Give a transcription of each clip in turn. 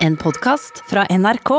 En podkast fra NRK.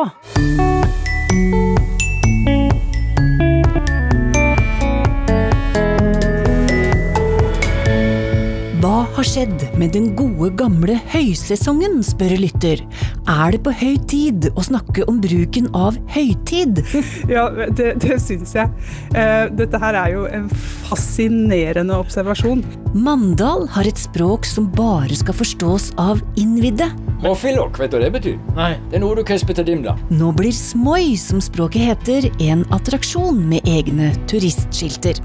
Hva har skjedd med den gode, gamle høysesongen, spør lytter. Er det på høy tid å snakke om bruken av høytid? Ja, det, det syns jeg. Eh, Dette her er jo en fascinerende observasjon. Mandal har et språk som bare skal forstås av innvidde. Mofilok, vet du hva det betyr? Nei. Det er noe du kesper til dimla. Nå blir Smoi, som språket heter, en attraksjon med egne turistskilter.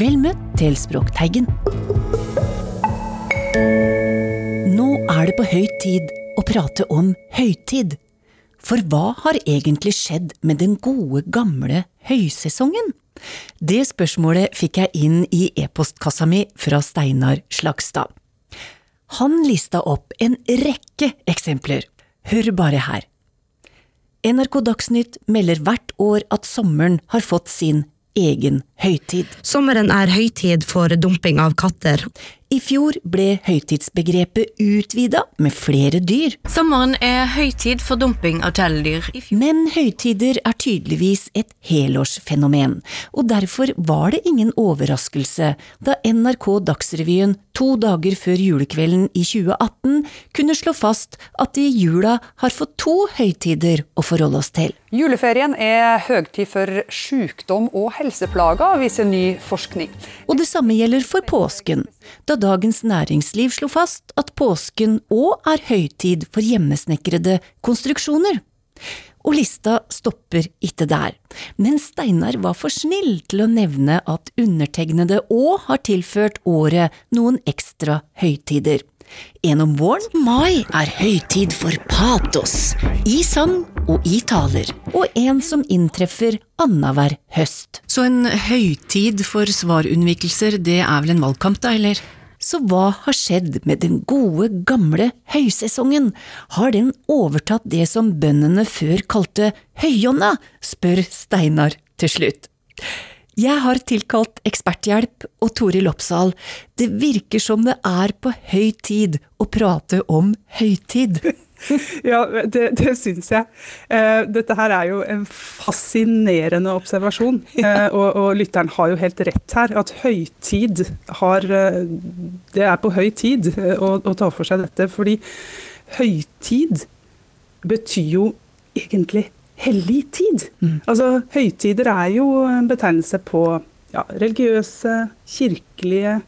Vel møtt til Språkteigen. Nå er det på høy tid å prate om høytid. For hva har egentlig skjedd med den gode, gamle høysesongen? Det spørsmålet fikk jeg inn i e-postkassa mi fra Steinar Slagstad. Han lista opp en rekke eksempler. Hør bare her. NRK Dagsnytt melder hvert år at sommeren har fått sin egen høytid. Sommeren er høytid for dumping av katter. I fjor ble høytidsbegrepet utvida med flere dyr. Sommeren er høytid for dumping av kjæledyr. Men høytider er tydeligvis et helårsfenomen, og derfor var det ingen overraskelse da NRK Dagsrevyen to dager før julekvelden i 2018 kunne slå fast at vi i jula har fått to høytider å forholde oss til. Juleferien er høgtid for sykdom og helseplager, viser ny forskning. Og det samme gjelder for påsken, da Dagens Næringsliv slo fast at påsken òg er høytid for hjemmesnekrede konstruksjoner. Og lista stopper ikke der, men Steinar var for snill til å nevne at undertegnede òg har tilført året noen ekstra høytider. En om våren. Mai er høytid for patos, i sang og i taler, og en som inntreffer annenhver høst. Så en høytid for svarunnvikelser, det er vel en valgkamp, da, eller? Så hva har skjedd med den gode, gamle høysesongen? Har den overtatt det som bøndene før kalte høyonna, spør Steinar til slutt. Jeg har tilkalt eksperthjelp og Toril Oppsal. Det virker som det er på høy tid å prate om høytid. Ja, det, det syns jeg. Eh, Dette her er jo en fascinerende observasjon. Eh, Og, og lytteren har jo helt rett her, at høytid har eh, Det er på høy tid å, å ta for seg dette. Fordi høytid betyr jo egentlig hellig tid. Altså, høytider er jo en betegnelse på ja, religiøse, kirkelige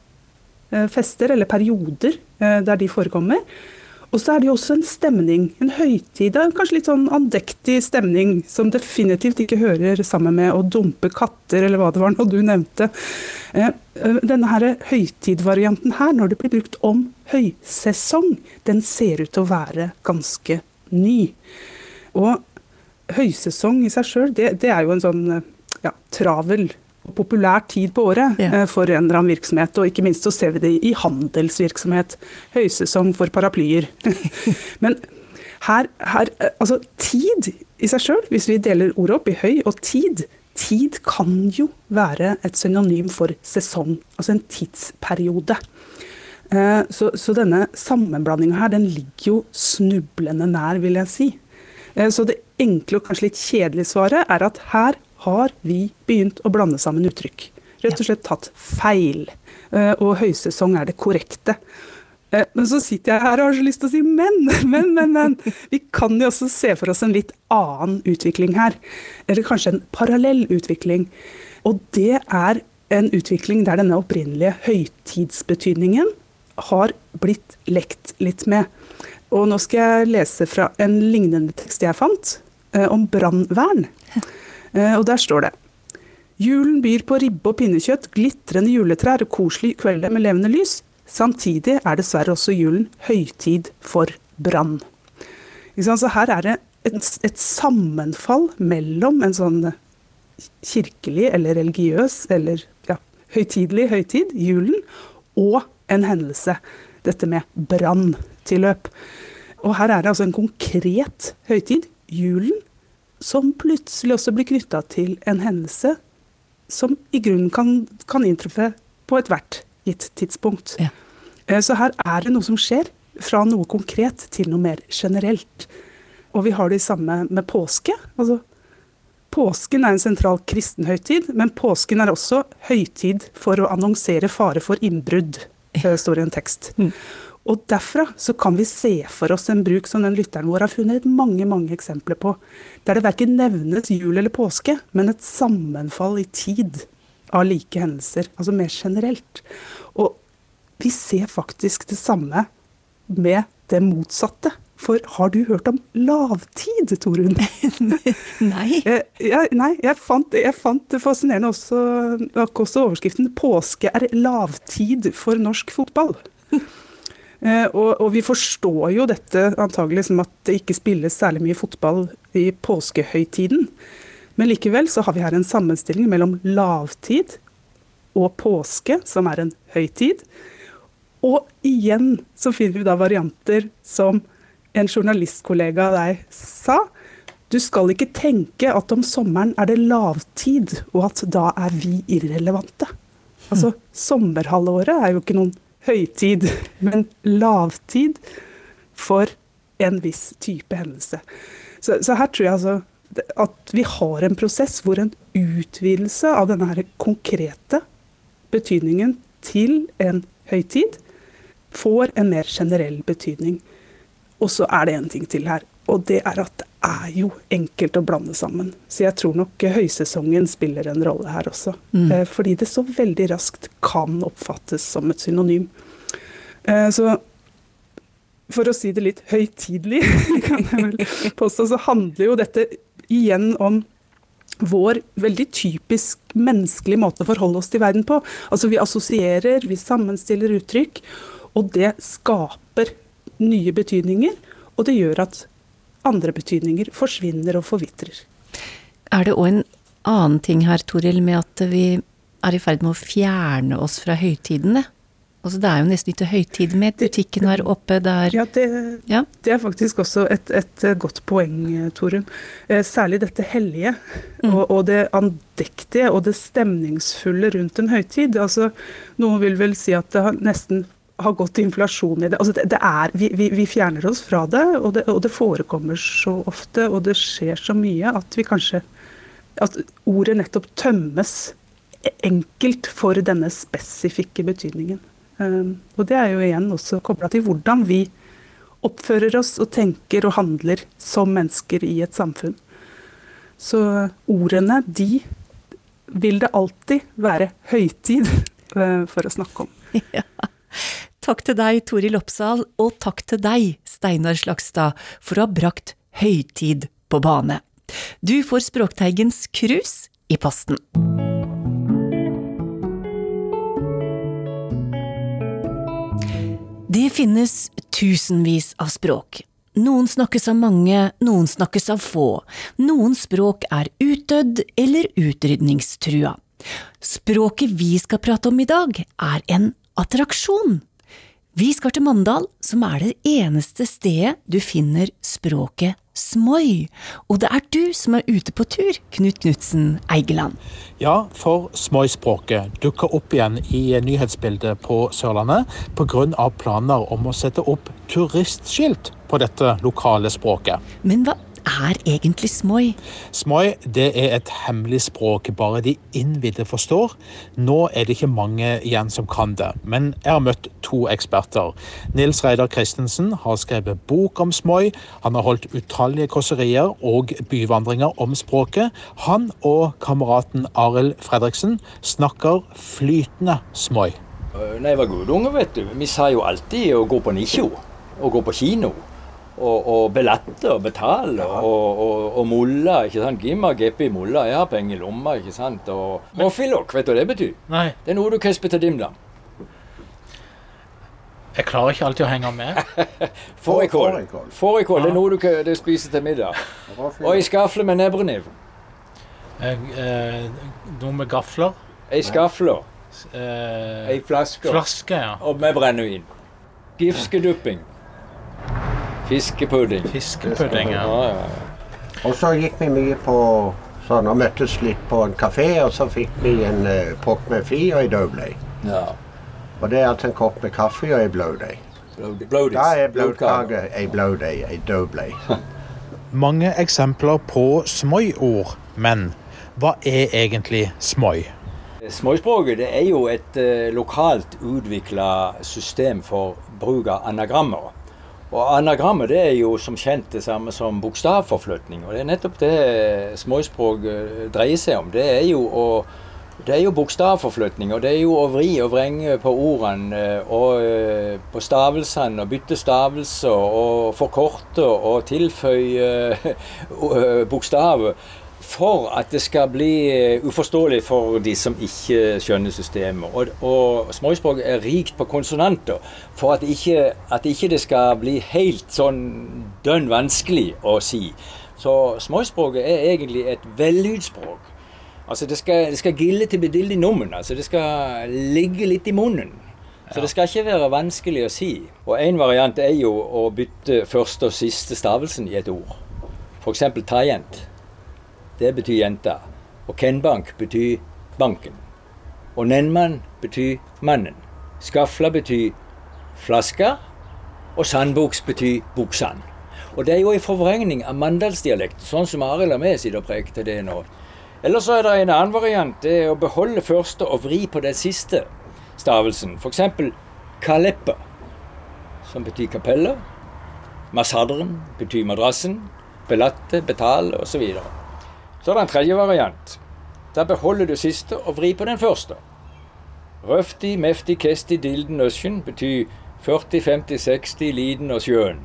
eh, fester, eller perioder eh, der de forekommer. Og så er det jo også en stemning, en høytid, kanskje litt sånn andektig stemning, som definitivt ikke hører sammen med å dumpe katter, eller hva det var nå du nevnte. Eh, Denne her høytidvarianten her, når det blir brukt om høysesong, den ser ut til å være ganske ny. Og høysesong i seg sjøl, det, det er jo en sånn ja, travel og populær tid på året Ja. eh, for en eller annen virksomhet. Og ikke minst så ser vi det i handelsvirksomhet. Høysesong for paraplyer. Men her, her eh, Altså, tid i seg sjøl, hvis vi deler ordet opp i høy og tid Tid kan jo være et synonym for sesong, altså en tidsperiode. Eh, Så, så denne sammenblandinga her, den ligger jo snublende nær, vil jeg si. Så det enkle og kanskje litt kjedelige svaret er at her har vi begynt å blande sammen uttrykk. Rett og slett tatt feil. Eh, Og høysesong er det korrekte. Eh, Men så sitter jeg her og har så lyst til å si men, men, men, men. Vi kan jo også se for oss en litt annen utvikling her. Eller kanskje en parallell utvikling. Og det er en utvikling der denne opprinnelige høytidsbetydningen har blitt lekt litt med. Og nå skal jeg lese fra en lignende tekst jeg fant, om brannvern. Eh, Og der står det Julen byr på ribbe og pinnekjøtt, glitrende juletrær og koselige kvelder med levende lys. Samtidig er dessverre også julen høytid for brann. Så her er det et, et sammenfall mellom en sånn kirkelig eller religiøs eller ja, høytidelig høytid, julen, og en hendelse. Dette med branntilløp. Og her er det altså en konkret høytid, julen, som plutselig også blir knytta til en hendelse som i grunnen kan, kan inntreffe på ethvert gitt tidspunkt. Ja. Eh, Så her er det noe som skjer, fra noe konkret til noe mer generelt. og vi har det samme med påske. Altså, påsken er en sentral kristen høytid, men påsken er også høytid for å annonsere fare for innbrudd, eh, står det i en tekst. Mm. Og derfra så kan vi se for oss en bruk som den lytteren vår har funnet mange mange eksempler på, der det verken nevnes jul eller påske, men et sammenfall i tid av like hendelser, altså mer generelt. Og vi ser faktisk det samme med det motsatte. For har du hørt om lavtid, Torunn? nei. Jeg, jeg, nei, jeg fant, jeg fant, det fascinerende også, også overskriften 'Påske er lavtid for norsk fotball'. Eh, og, og, vi forstår jo dette antagelig som at det ikke spilles særlig mye fotball i påskehøytiden. Men likevel så har vi her en sammenstilling mellom lavtid og påske, som er en høytid. Og igjen så finner vi da varianter som en journalistkollega av deg sa. Du skal ikke tenke at om sommeren er det lavtid, og at da er vi irrelevante. Altså, Sommerhalvåret er jo ikke noen høytid, men lavtid for en viss type hendelse. Så, så, her tror jeg altså at vi har en prosess hvor en utvidelse av denne her konkrete betydningen til en høytid får en mer generell betydning. Og så er det en ting til her, og det er at det er jo enkelt å blande sammen. Så jeg tror nok høysesongen spiller en rolle her også. Mm. Eh, fordi det så veldig raskt kan oppfattes som et synonym. Eh, så for å si det litt høytidelig, kan jeg vel påstå, så handler jo dette igjen om vår veldig typisk menneskelige måte å forholde oss til verden på. Altså Vi assosierer, vi sammenstiller uttrykk, og det skaper nye betydninger. Og det gjør at andre betydninger forsvinner og forvitrer. Er det òg en annen ting her, Toril, med at vi er i ferd med å fjerne oss fra høytidene? Altså Det er jo nesten ikke høytid med butikken her oppe der Ja, det, ja. det er faktisk også et, et, godt poeng, Torunn. Eh, særlig dette hellige mm. og, og, det andektige og det stemningsfulle rundt en høytid. Altså, Noen vil vel si at det har nesten har gått inflasjon i det. Altså det, det er, vi, vi, vi, fjerner oss fra det og, det, og det forekommer så ofte, og det skjer så mye at vi kanskje At ordet nettopp tømmes enkelt for denne spesifikke betydningen. Um, og det er jo igjen også kobla til hvordan vi oppfører oss og tenker og handler som mennesker i et samfunn. Så ordene, de vil det alltid være høytid uh, for å snakke om. Ja. Takk til deg, Toril Oppsal, og takk til deg, Steinar Slagstad, for å ha brakt høytid på bane. Du får Språkteigens krus i posten. Det finnes tusenvis av språk. Noen snakkes av mange, noen snakkes av få. Noen språk er utdødd eller utrydningstrua. Språket vi skal prate om i dag, er en attraksjon. Vi skal til Mandal, som er det eneste stedet du finner språket smoi. Og det er du som er ute på tur, Knut Knutsen Eigeland. Ja, for smoi-språket dukker opp igjen i nyhetsbildet på Sørlandet pga. planer om å sette opp turistskilt på dette lokale språket. Men hva er egentlig smoi? Smoi det er et hemmelig språk bare de innvidde forstår. Nå er det ikke mange igjen som kan det, men jeg har møtt to eksperter. Nils Reidar Christensen har skrevet bok om smoi. Han har holdt utallige kåserier og byvandringer om språket. Han og kameraten Arild Fredriksen snakker flytende smoi. Når jeg var guttunge, vet du, vi sa jo alltid å gå på nisjo og gå på kino og, og billetter og betale og, og, og mulla. ikke sant? Gimma, geppi mulla, jeg har penger i lomma. ikke sant? Og filok, vet du hva det betyr? Nei. Det er noe du kesper til dimdam. Jeg klarer ikke alltid å henge med. Fårikål. Fårikål, det er noe du, du spiser til middag. Og ei skafle med nebreniv. Eh, eh, noe med gafler. Ei skafle. Eh, ei flaske. flaske ja. Og med brennevin. Gifskedupping. Fiskepudding. Fiskepudding, ja. ja, ja. Og så gikk vi mye på sånn og møttes litt på en kafé, og så fikk vi en uh, pott med fi og ei doughblay. Ja. Og det er altså en kopp med kaffe og ei blowday. Da er blodkake ei blowday, ei doughblay. mange eksempler på smoi-ord, men hva er egentlig smoi? Småspråket det er jo et uh, lokalt utvikla system for bruk av anagrammer. Og anagrammet det er jo som kjent det samme som bokstavforflytning. Og det er nettopp det småspråk dreier seg om. Det er jo å det er jo bokstavforflytning, og det er jo å vri og vrenge på ordene og på stavelsene, og bytte stavelser og forkorte og tilføye bokstaver for at det skal bli eh, uforståelig for de som ikke skjønner systemet. Og, og småspråk er rikt på konsonanter for at ikke, at ikke det skal bli helt sånn dønn vanskelig å si. Så småspråket er egentlig et vellydspråk. Altså det skal, det skal gille til bedildig nummen. Altså det skal ligge litt i munnen. Så det skal ikke være vanskelig å si. Og en variant er jo å bytte første og siste stavelsen i et ord. F.eks. tajent. Det betyr jenta. Og kenbank betyr banken. Og nenmann betyr mannen. Skafla betyr flaske. Og sandbuks betyr buksand. Og det er jo en forvrengning av mandalsdialekt, sånn som Arild og vi sitter og preker det nå. Eller så er det en annen variant. Det er å beholde første og vri på den siste stavelsen. F.eks. kaleppa, som betyr kapellet. Masadren betyr madrassen. Belatte, betale osv. Så er det en tredje variant. Der beholder du siste og vrir på den første. Røfti, mefti, kesti, dilden, øsjen betyr 40, 50, 60, liden og sjøen.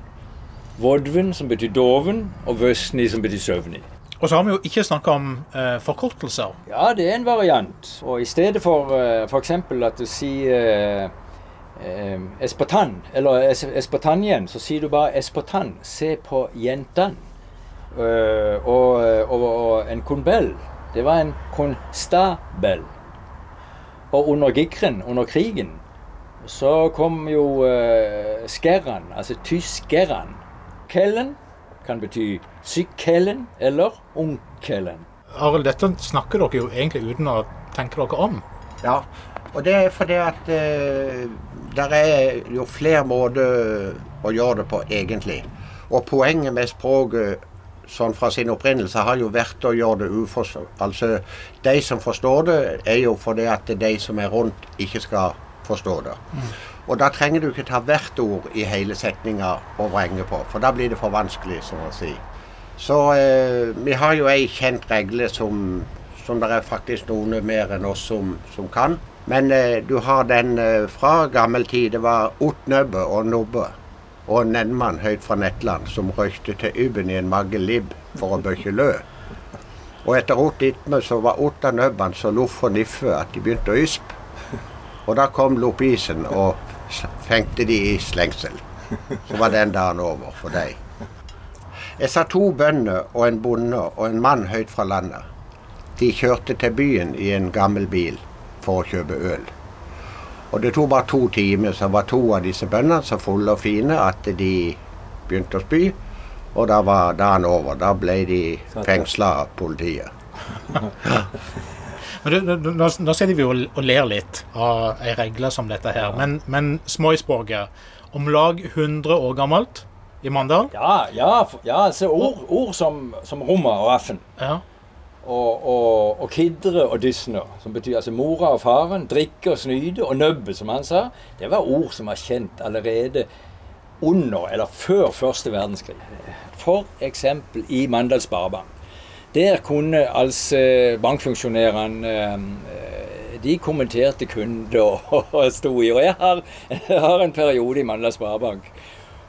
Vodven, som betyr doven, og vøsni, som betyr søvnig. Og så har vi jo ikke snakka om eh, forkortelser. Ja, det er en variant. Og i stedet for eh, f.eks. at du sier eh, Espartan, eller es Espartanien, så sier du bare Espartan. Se på jentene. Uh, og, og, og, en konbell, det var en konstabel. Og under Gikren, under krigen, så kom jo uh, skerran, altså tyskerran. Kellen kan bety sykkellen eller ungkellen. Arild, dette snakker dere jo egentlig uten å tenke dere om. Ja, og det er fordi at uh, det er jo flere måter å gjøre det på, egentlig. Og poenget med språket sånn fra sin opprinnelse har jo vært å gjøre det uforståelig. Altså, de som forstår det, er jo fordi at de som er rundt, ikke skal forstå det. Mm. Og da trenger du ikke ta hvert ord i hele setninga og vrenge på, for da blir det for vanskelig, som å si. Så eh, vi har jo ei kjent regle som, som det er faktisk noen mer enn oss som, som kan. Men eh, du har den eh, fra gammel tid. Det var otnøbbe og nobbe og en nennmann høyt fra Nettland som røykte til Yben i en magge libb for å bøkke lø. Og etter åt itme så var Otta av nøbbene så loff og niffe at de begynte å yspe. Og da kom loppisen og fengte de i slengsel. Så var den dagen over for deg. Jeg sa to bønder og en bonde og en mann høyt fra landet. De kjørte til byen i en gammel bil for å kjøpe øl. Og det tok bare to timer, så var to av disse bøndene så fulle og fine at de begynte å spy. Og da var dagen over. Da ble de fengsla av politiet. Men du, nå, nå sitter vi og, og ler litt av ei regle som dette her. Men, men Smoisborget, om lag 100 år gammelt i Mandal? Ja, ja, ja ord, ord som, som rommer og affen. Ja og, og, og kidre og dysne, som betyr altså mora og faren, drikke og snyde, og nøbbe, som han sa, det var ord som var kjent allerede under eller før første verdenskrig. F.eks. i Mandal Sparebank. Der kunne altså bankfunksjonærene eh, De kommenterte kunder og sto i. Og jeg har, jeg har en periode i Mandal Sparebank.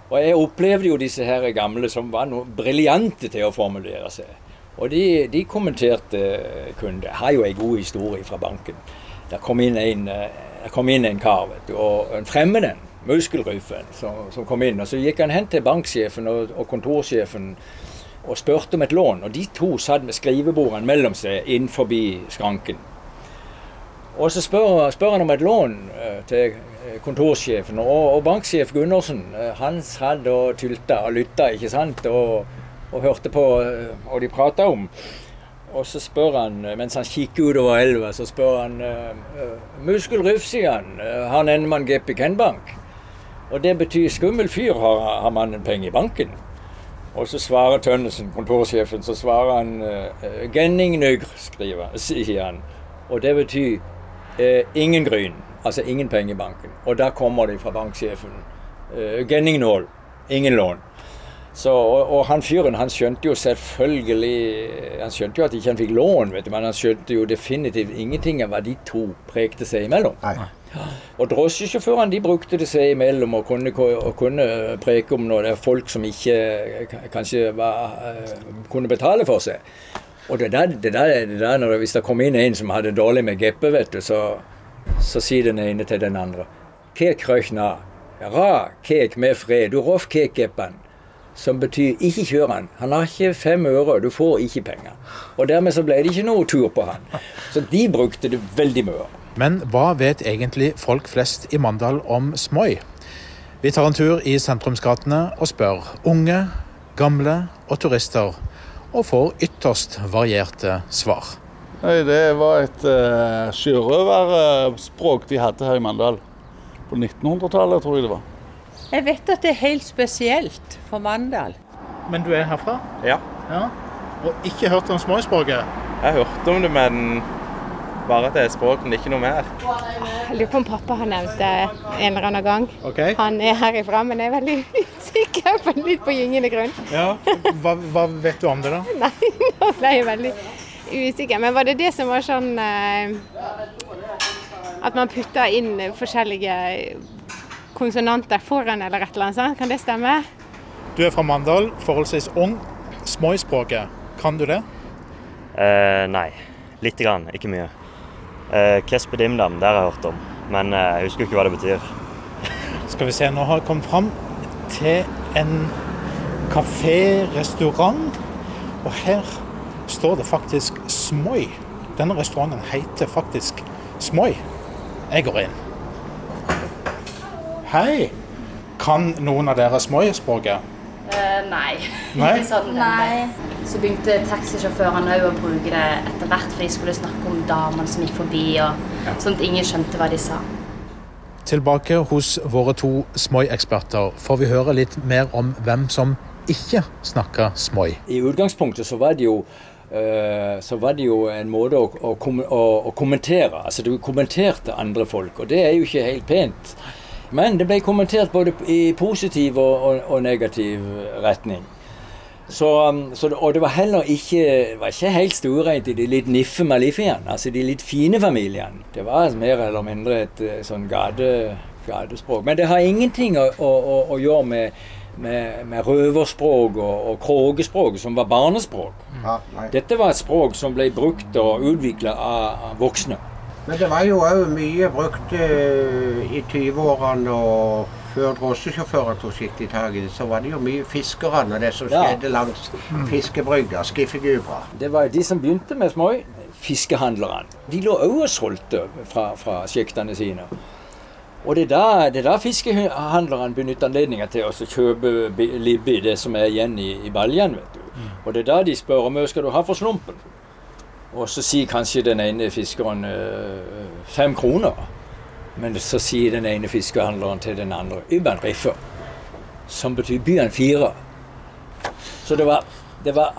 Og jeg opplevde jo disse her gamle som var noe briljante til å formulere seg. Og de, de kommenterte kun Jeg har jo en god historie fra banken. Der kom inn en, eh, kom inn en kar, vet du, og en fremmed en, muskelrufen, som, som, kom inn. Og Så gikk han hen til banksjefen og, og kontorsjefen og spurte om et lån. Og de to satt med skrivebordene mellom seg innenfor skranken. Og så spør, spør, han om et lån uh, til kontorsjefen. Og, og banksjef Gundersen han satt og tylta og lytta, ikke sant. Og og hørte på eh, hva de prata om. Og så spør han, eh, mens han kikker utover elva, så spør han uh, Muskel Ruff, sier han. Har Nennemann GP Kenbank? Og det betyr skummel fyr, har, har mannen penger i banken. Og så svarer Tønnesen, kontorsjefen, så svarer han 'Genning nygr', sier han. Og det betyr uh, ingen gryn, altså ingen penger i banken. Og da kommer de fra banksjefen. Uh, 'Genning nål', ingen lån. Så, og, og, han fyren han skjønte jo selvfølgelig Han skjønte jo at ikke han fikk lån, vet du, men han skjønte jo definitivt ingenting av hva de to prekte seg imellom. Nei. Og drosjesjåførene de brukte det seg imellom og kunne, og kunne preke om når det er folk som ikke kanskje var, kunne betale for seg. Og det der, det der, det der når, Hvis det kom inn en som hadde dårlig med geppe, vet du, så, så sier den ene til den andre Kek krøkna, ra kek med fred, du roff kek geppen som betyr 'ikke kjør han'. Han har ikke fem øre, du får ikke penger. Og dermed så ble det ikke noe tur på han. Så de brukte det veldig mye. Men hva vet egentlig folk flest i Mandal om Smoi? Vi tar en tur i sentrumsgatene og spør unge, gamle og turister, og får ytterst varierte svar. Nei, Det var et uh, sjørøverspråk de hadde her i Mandal. På 1900-tallet, tror jeg det var. Jeg vet at det er helt spesielt for Mandal. Men du er herfra? Ja. ja. Og ikke hørt om Smoi-språket? Jeg hørte om det, men bare at det er språk, men ikke noe mer. Jeg lurer på om pappa har nevnt det en eller annen gang. Okay. Han er herifra, men jeg er veldig usikker på litt på gyngende grunn. Ja, hva, hva, vet du om det, da? Nei, nå ble jeg veldig usikker. Men var det det som var sånn eh, At man putta inn forskjellige konsonanter foran eller et eller annet sånt? Kan det stemme? Du er fra Mandal, forholdsvis ung. Smoi-språket, kan du det? Eh, nei, lite grann, ikke mye. Eh, Kespedimdam, det har jeg hørt om, men eh, jeg husker ikke hva det betyr. Skal vi se, nå har jeg kommet fram til en kafé-restaurant, og her står det faktisk Smoi. Denne restauranten heter faktisk Smoi. Jeg går inn. Hei! Kan noen av dere Smoi-språket? Uh, nei. Nei? sånn, nei. Så begynte taxisjåførene òg å bruke det etter hvert, for de skulle snakke om damene som gikk forbi, og ja. sånn at ingen skjønte hva de sa. Tilbake hos våre to Smoi-eksperter får vi høre litt mer om hvem som ikke snakker Smoi. I utgangspunktet så var det jo uh, så var det jo en måte å, å, å kommentere. Altså du kommenterte andre folk, og det er jo ikke helt pent. Men det ble kommentert både i positiv og, og, og negativ retning. Så, um, så, og det var heller ikke, var ikke helt stuereint i de litt niffe malifiene, altså de litt fine familiene. Det var mer eller mindre et eh, sånn gate, gatespråk. Men det har ingenting å, å, å gjøre med, med, med røverspråk og, og krogespråk, som var barnespråk. Ja, Dette var et språk som ble brukt og utvikla av, av voksne. Men det var jo òg mye brukt uh, i 20-årene og før drosjesjåføren tok skikkelig tak i det, så var det jo mye fiskerne og det som skjedde ja. langs fiskebrygda, fiskebrygga, Skiffegubra. Det var de som begynte med Smøy, fiskehandlerne. De lå òg og solgte fra, fra sjektene sine. Og det er da, er fiskehandlerne benytter anledninga til å kjøpe libbi, det som er igjen i, i baljen. vet du. Mm. Og det er da de spør om hva skal du ha for slumpen. Og så sier kanskje den ene fiskeren øh, fem kroner. Men så sier den ene fiskehandleren til den andre Yban Riffer, som betyr byen fire. Så det var, det var,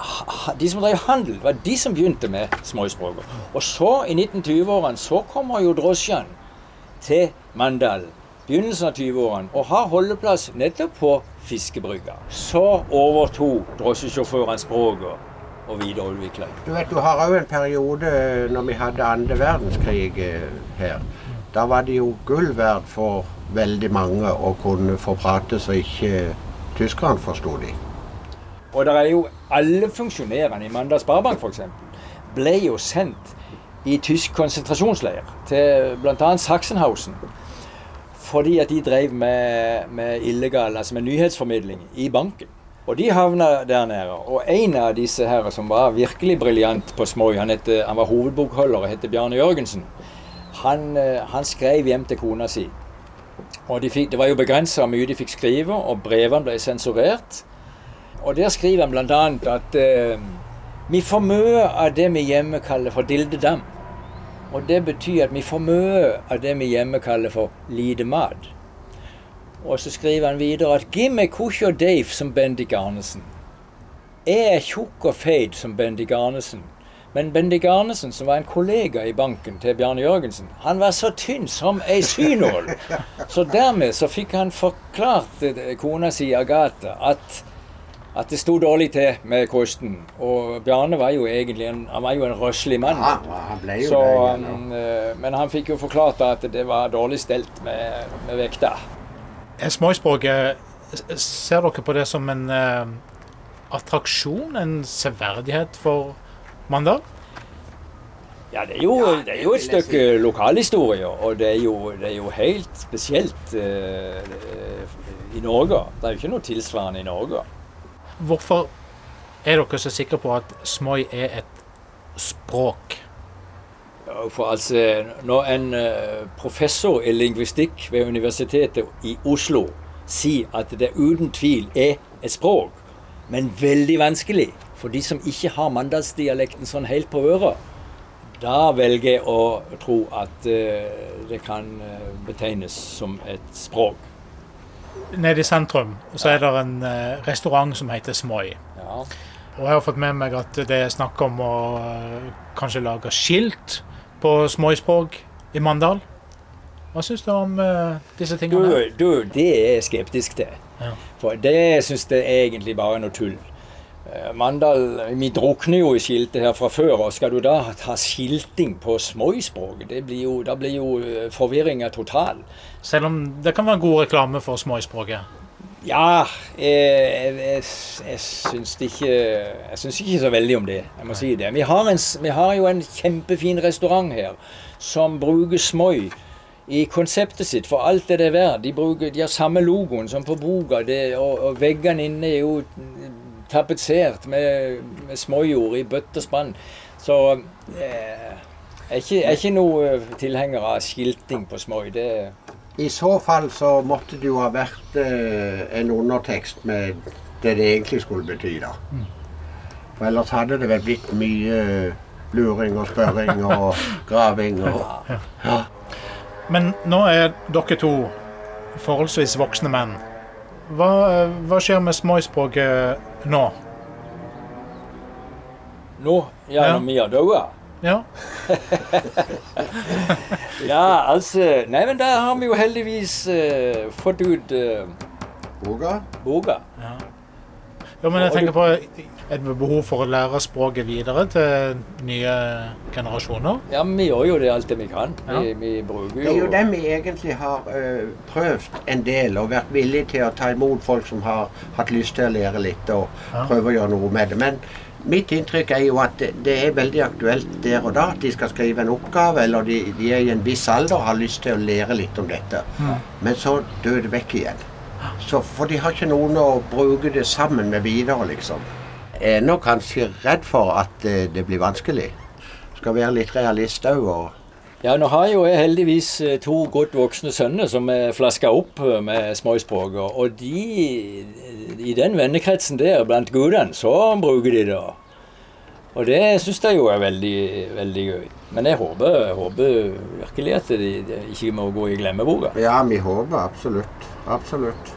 De som drev handel, det var de som begynte med småspråket. Og så, i 1920-årene, så kommer jo drosjene til Mandal. Begynnelsen av 20-årene. Og har holdeplass nettopp på fiskebrygga. Så overtok drosjesjåførene språket og videreutvikle. Du vet, du har òg en periode når vi hadde andre verdenskrig eh, her. Da var det jo gull verdt for veldig mange å kunne få prate så ikke tyskerne forsto de. Og det er jo alle funksjonærene i Mandal Sparebank f.eks. ble jo sendt i tysk konsentrasjonsleir til bl.a. Sachsenhausen. Fordi at de drev med, med illegal, altså med nyhetsformidling i banken. Og de havna der nede. Og en av disse her som var virkelig briljant på Smøy, han, han var hovedbokholder og het Bjarne Jørgensen, han, eh, han, skrev hjem til kona si. Og de fikk, Det var jo begrensa hvor mye de fikk skrive, og brevene ble sensurert. Og der skriver han bl.a. at eh, vi får mye av det vi hjemme kaller for dildedam. Og det betyr at vi får mye av det vi hjemme kaller for lite mat. Og så skriver han videre at 'Gi meg Kush og Dave som Bendik Arnesen'. Jeg er tjukk og feit som Bendik Arnesen. Men Bendik Arnesen, som var en kollega i banken til Bjarne Jørgensen, han var så tynn som ei synål. Så dermed så fikk han forklart eh, kona si Agathe at, at det sto dårlig til med kosten. Og Bjarne var jo egentlig en, han var jo en røslig mann. Ja, han ble jo så, det ja. eh, men han fikk jo forklart at det var dårlig stelt med, med vekta. Er Smoyspråket Ser dere på det som en uh, attraksjon, en severdighet for Mandal? Ja, det er jo, det er jo et stykke lokalhistorie, og det er jo, det er jo helt spesielt uh, i Norge. Det er jo ikke noe tilsvarende i Norge. Hvorfor er dere så sikre på at Smøy er et språk? For altså, Når en eh, professor i lingvistikk ved Universitetet i Oslo sier at det uten tvil er et språk, men veldig vanskelig for de som ikke har mandalsdialekten sånn helt på øret, da velger jeg å tro at eh, det kan eh, betegnes som et språk. Nede i sentrum så er det en restaurant som heter Smoi. Ja. Og jeg har fått med meg at det er snakk om å kanskje lage skilt på Smoy-språk i Mandal. Hva syns du om uh, disse tingene? du, du, det er jeg skeptisk til. Ja. For det syns jeg egentlig bare er noe tull. Eh, Mandal, Vi drukner jo i skiltet her fra før, og skal du da ha skilting på småispråk? Det blir jo, da blir jo eh, forvirringa total. Selv om det kan være god reklame for Smoy-språket. Ja, jeg, jeg, jeg syns ikke Jeg syns ikke så veldig om det. Jeg må si det. Vi har, en, vi har jo en kjempefin restaurant her som bruker smøy i konseptet sitt for alt det det er verdt. De, bruker, de har samme logoen som på boka, og, og veggene inne er jo tapetsert med, med småjord i bøtt og spann. Så eh, jeg er ikke, er ikke noe tilhenger av skilting på smøy. Det, I så fall så måtte det jo ha vært eh, en undertekst med det det egentlig skulle bety, da. For ellers hadde det vel blitt mye luring og spørring og graving og ja. Men nå er dere to forholdsvis voksne menn. Hva, hva skjer med Smoy-språket nå? nå, ja, Ja. når vi er døde Ja. Ja, altså Nei, men der har vi jo heldigvis uh, fått ut uh, Boga? boka. Jo, men jeg tenker på et behov for å lære språket videre til nye generasjoner. Ja, men vi gjør jo det alt det vi kan. Ja. Vi, vi bruker Det er jo jo det vi egentlig har uh, prøvd en del, og vært villige til å ta imot folk som har hatt lyst til å lære litt og Ja. prøve å gjøre noe med det. Men mitt inntrykk er jo at det, er veldig aktuelt der og da at de skal skrive en oppgave, eller de, de er i en viss alder og har lyst til å lære litt om dette. Mm. Men så dør det vekk igjen. Så, for de har ikke noen å bruke det sammen med videre, liksom. Jeg er nå kanskje redd for at eh, det blir vanskelig. Skal være litt realist òg. og Ja, nå har jo jeg heldigvis eh, to godt voksne sønner som er flaska opp eh, med småspråk. Og de, i den vennekretsen der blant gudene, så bruker de det. Og det syns jeg jo er veldig, veldig gøy. Men jeg håper, jeg håper virkelig at de, de ikke må gå i glemmeboka. Ja, vi håper absolutt. Absolutt.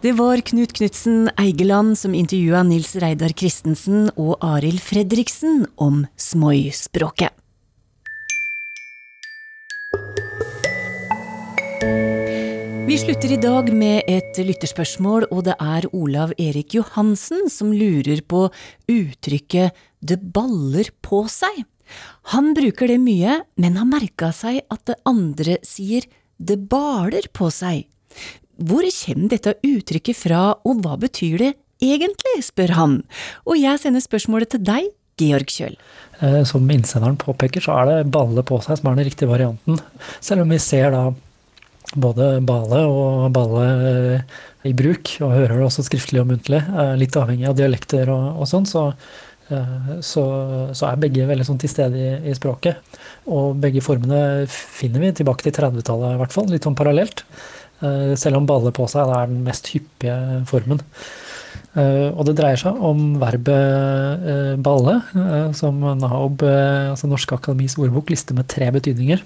Det var Knut Knutsen Eigeland som intervjua Nils Reidar Christensen og Arild Fredriksen om Smoy-språket. Slutter i dag med et lytterspørsmål, og det er Olav Erik Johansen som lurer på uttrykket 'det baller på seg'. Han bruker det mye, men har merka seg at det andre sier 'det baler på seg'. Hvor kommer dette uttrykket fra, og hva betyr det egentlig, spør han. Og jeg sender spørsmålet til deg, Georg Kjøll. Eh, Som innsenderen påpeker, så er det balle på seg som er den riktige varianten. Selv om vi ser da både bale og balle eh, i bruk, og hører det også skriftlig og muntlig, litt avhengig av dialekter og, og sånn, så, eh, så, så er begge veldig sånn til stede i, i språket. Og begge formene finner vi tilbake til 30-tallet i hvert fall, litt sånn parallelt. Eh, Selv om bale på seg er den mest hyppige formen. Og det dreier seg om verbet balle, som NAOB, altså Norske Akademis ordbok, lister med tre betydninger.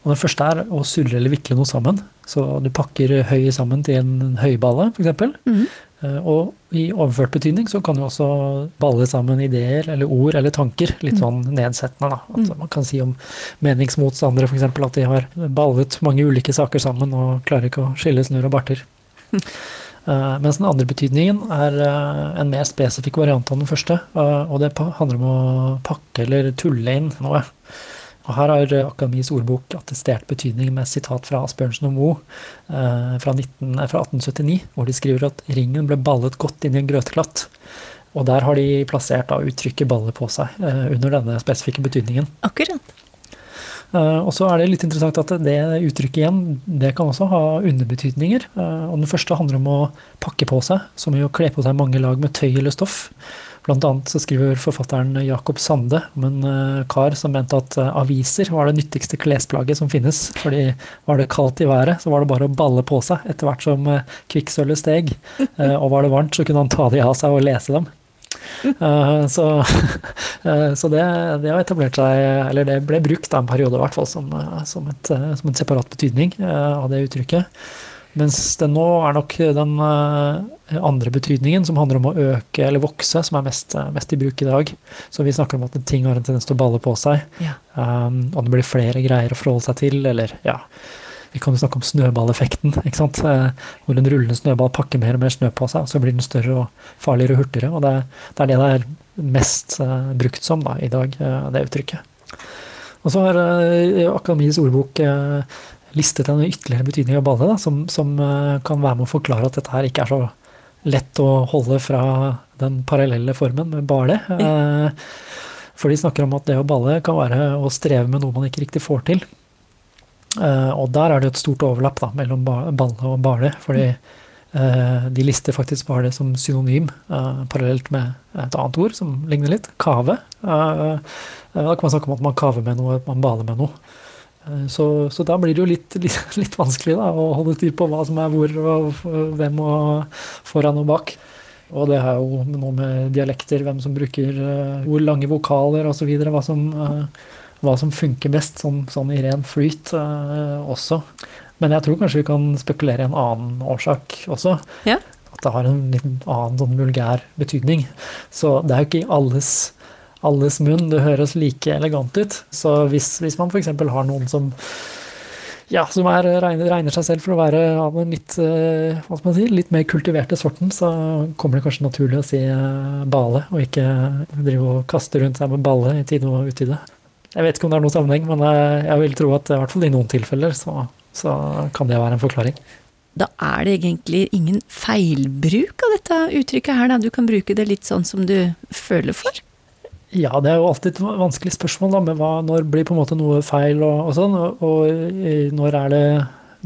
Og Den første er å surre eller vikle noe sammen. Så du pakker høy sammen til en høyballe, f.eks. Mm. Eh, og i overført betydning så kan du også balle sammen ideer eller ord eller tanker. Litt Mm. sånn nedsettende, da. At Mm. man kan si om meningsmotstandere f.eks. at de har ballet mange ulike saker sammen og klarer ikke å skille snurr og barter. Uh, mens den andre betydningen er uh, en mer spesifikk variant av den første. Uh, og det handler om å pakke eller tulle inn noe. Og her har Akademis Akademiets ordbok attestert betydning med sitat fra Asbjørnsen og Moe eh, fra, 19, eh, fra 1879, hvor de skriver at ringen ble ballet godt inn i en grøtklatt. Og der har de plassert da uttrykket 'balle på seg' eh, under denne spesifikke betydningen. Akkurat. Eh, og så er det litt interessant at det uttrykket igjen, det kan også ha underbetydninger. Eh, og den første handler om å pakke på seg, som i å kle på seg mange lag med tøy eller stoff. Blant annet så skriver forfatteren Jakob Sande om en eh, kar som mente at eh, aviser var det nyttigste klesplagget som finnes. Fordi var det kaldt i været, så var det bare å balle på seg etter hvert som uh, kvikksølvet steg. Eh, og var det varmt, så kunne han ta de av seg og lese dem. Eh, så eh, så det, det har etablert seg, eller det ble brukt en periode i hvert fall som, eh, som, et, eh, som en separat betydning eh, av det uttrykket. Mens det nå er nok den eh, andre betydningen, som handler om å øke eller vokse, som er mest, mest i bruk i dag. Så vi snakker om at ting har en tendens til å balle på seg. Ja. Um, og det blir flere greier å forholde seg til, eller ja. Vi kan jo snakke om snøballeffekten, ikke sant? Eh, hvor en rullende snøball pakker mer og mer snø på seg, og så blir den større og farligere og hurtigere. Og det, det er det det er mest uh, brukt som da, i dag, uh, det uttrykket. Og så har uh, Akademiets ordbok listet en ytterligere betydning av balle, da, som, som kan være med å forklare at dette her ikke er så lett å holde fra den parallelle formen med bale. Eh, for de snakker om at det å bale kan være å streve med noe man ikke riktig får til. Eh, og der er det et stort overlapp da, mellom ba- balle og bale, fordi eh, de lister faktisk bale som synonym, parallelt med et annet ord som ligner litt, kave. Da kan man snakke om at man kaver med noe, at man baler med noe. Eh, Så, så da blir det jo litt, litt, litt vanskelig da, å holde styr på hva som er hvor, og hvem og foran og bak. Og det er jo noe med dialekter, hvem som bruker eh, hvor lange vokaler osv. Hva, som, eh, hva som funker best, sånn, sånn i ren flyt også. Men jeg tror kanskje vi kan spekulere i en annen årsak også. Ja. At det har en litt annen sånn vulgær betydning. Så det er jo ikke i alles alles munn det høres like elegant ut. Så hvis, hvis man f.eks. har noen som ja, som er, regner, regner seg selv for å være av den litt, eh, si, litt mer kultiverte sorten, så kommer det kanskje naturlig å si eh, bale, og ikke drive og kaste rundt seg med balle i tide og utide. Jeg vet ikke om det er noen sammenheng, men eh, jeg vil tro at i hvert fall i noen tilfeller så, så kan det være en forklaring. Da er det egentlig ingen feilbruk av dette uttrykket her, da. Du kan bruke det litt sånn som du føler for. Ja, det er jo alltid et vanskelig spørsmål, da, med hva, når blir på en måte noe feil og, og sånn, og, og når, er det,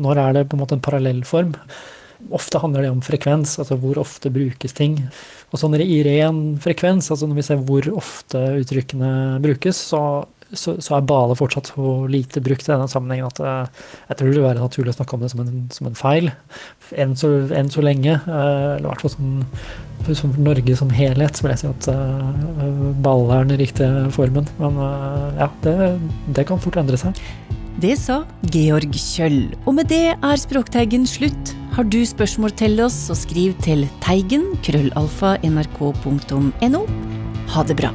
når er det på en måte en parallellform? Ofte handler det om frekvens, altså hvor ofte brukes ting. Og sånn i ren frekvens, altså når vi ser hvor ofte uttrykkene brukes, så, så, så er bale fortsatt så lite brukt i denne sammenhengen at eh, jeg tror det vil være naturlig å snakke om det som en, som en feil. Enn så, enn så lenge, eh, eller i hvert fall som, som Norge som helhet, vil jeg si at uh, ball er den riktige formen. Men ja, det, det kan fort endre seg. Det sa Georg Kjøll. Og med det er Språkteigen slutt. Har du spørsmål til oss, så skriv til teigen krøllalfa nrk.no. Ha det bra.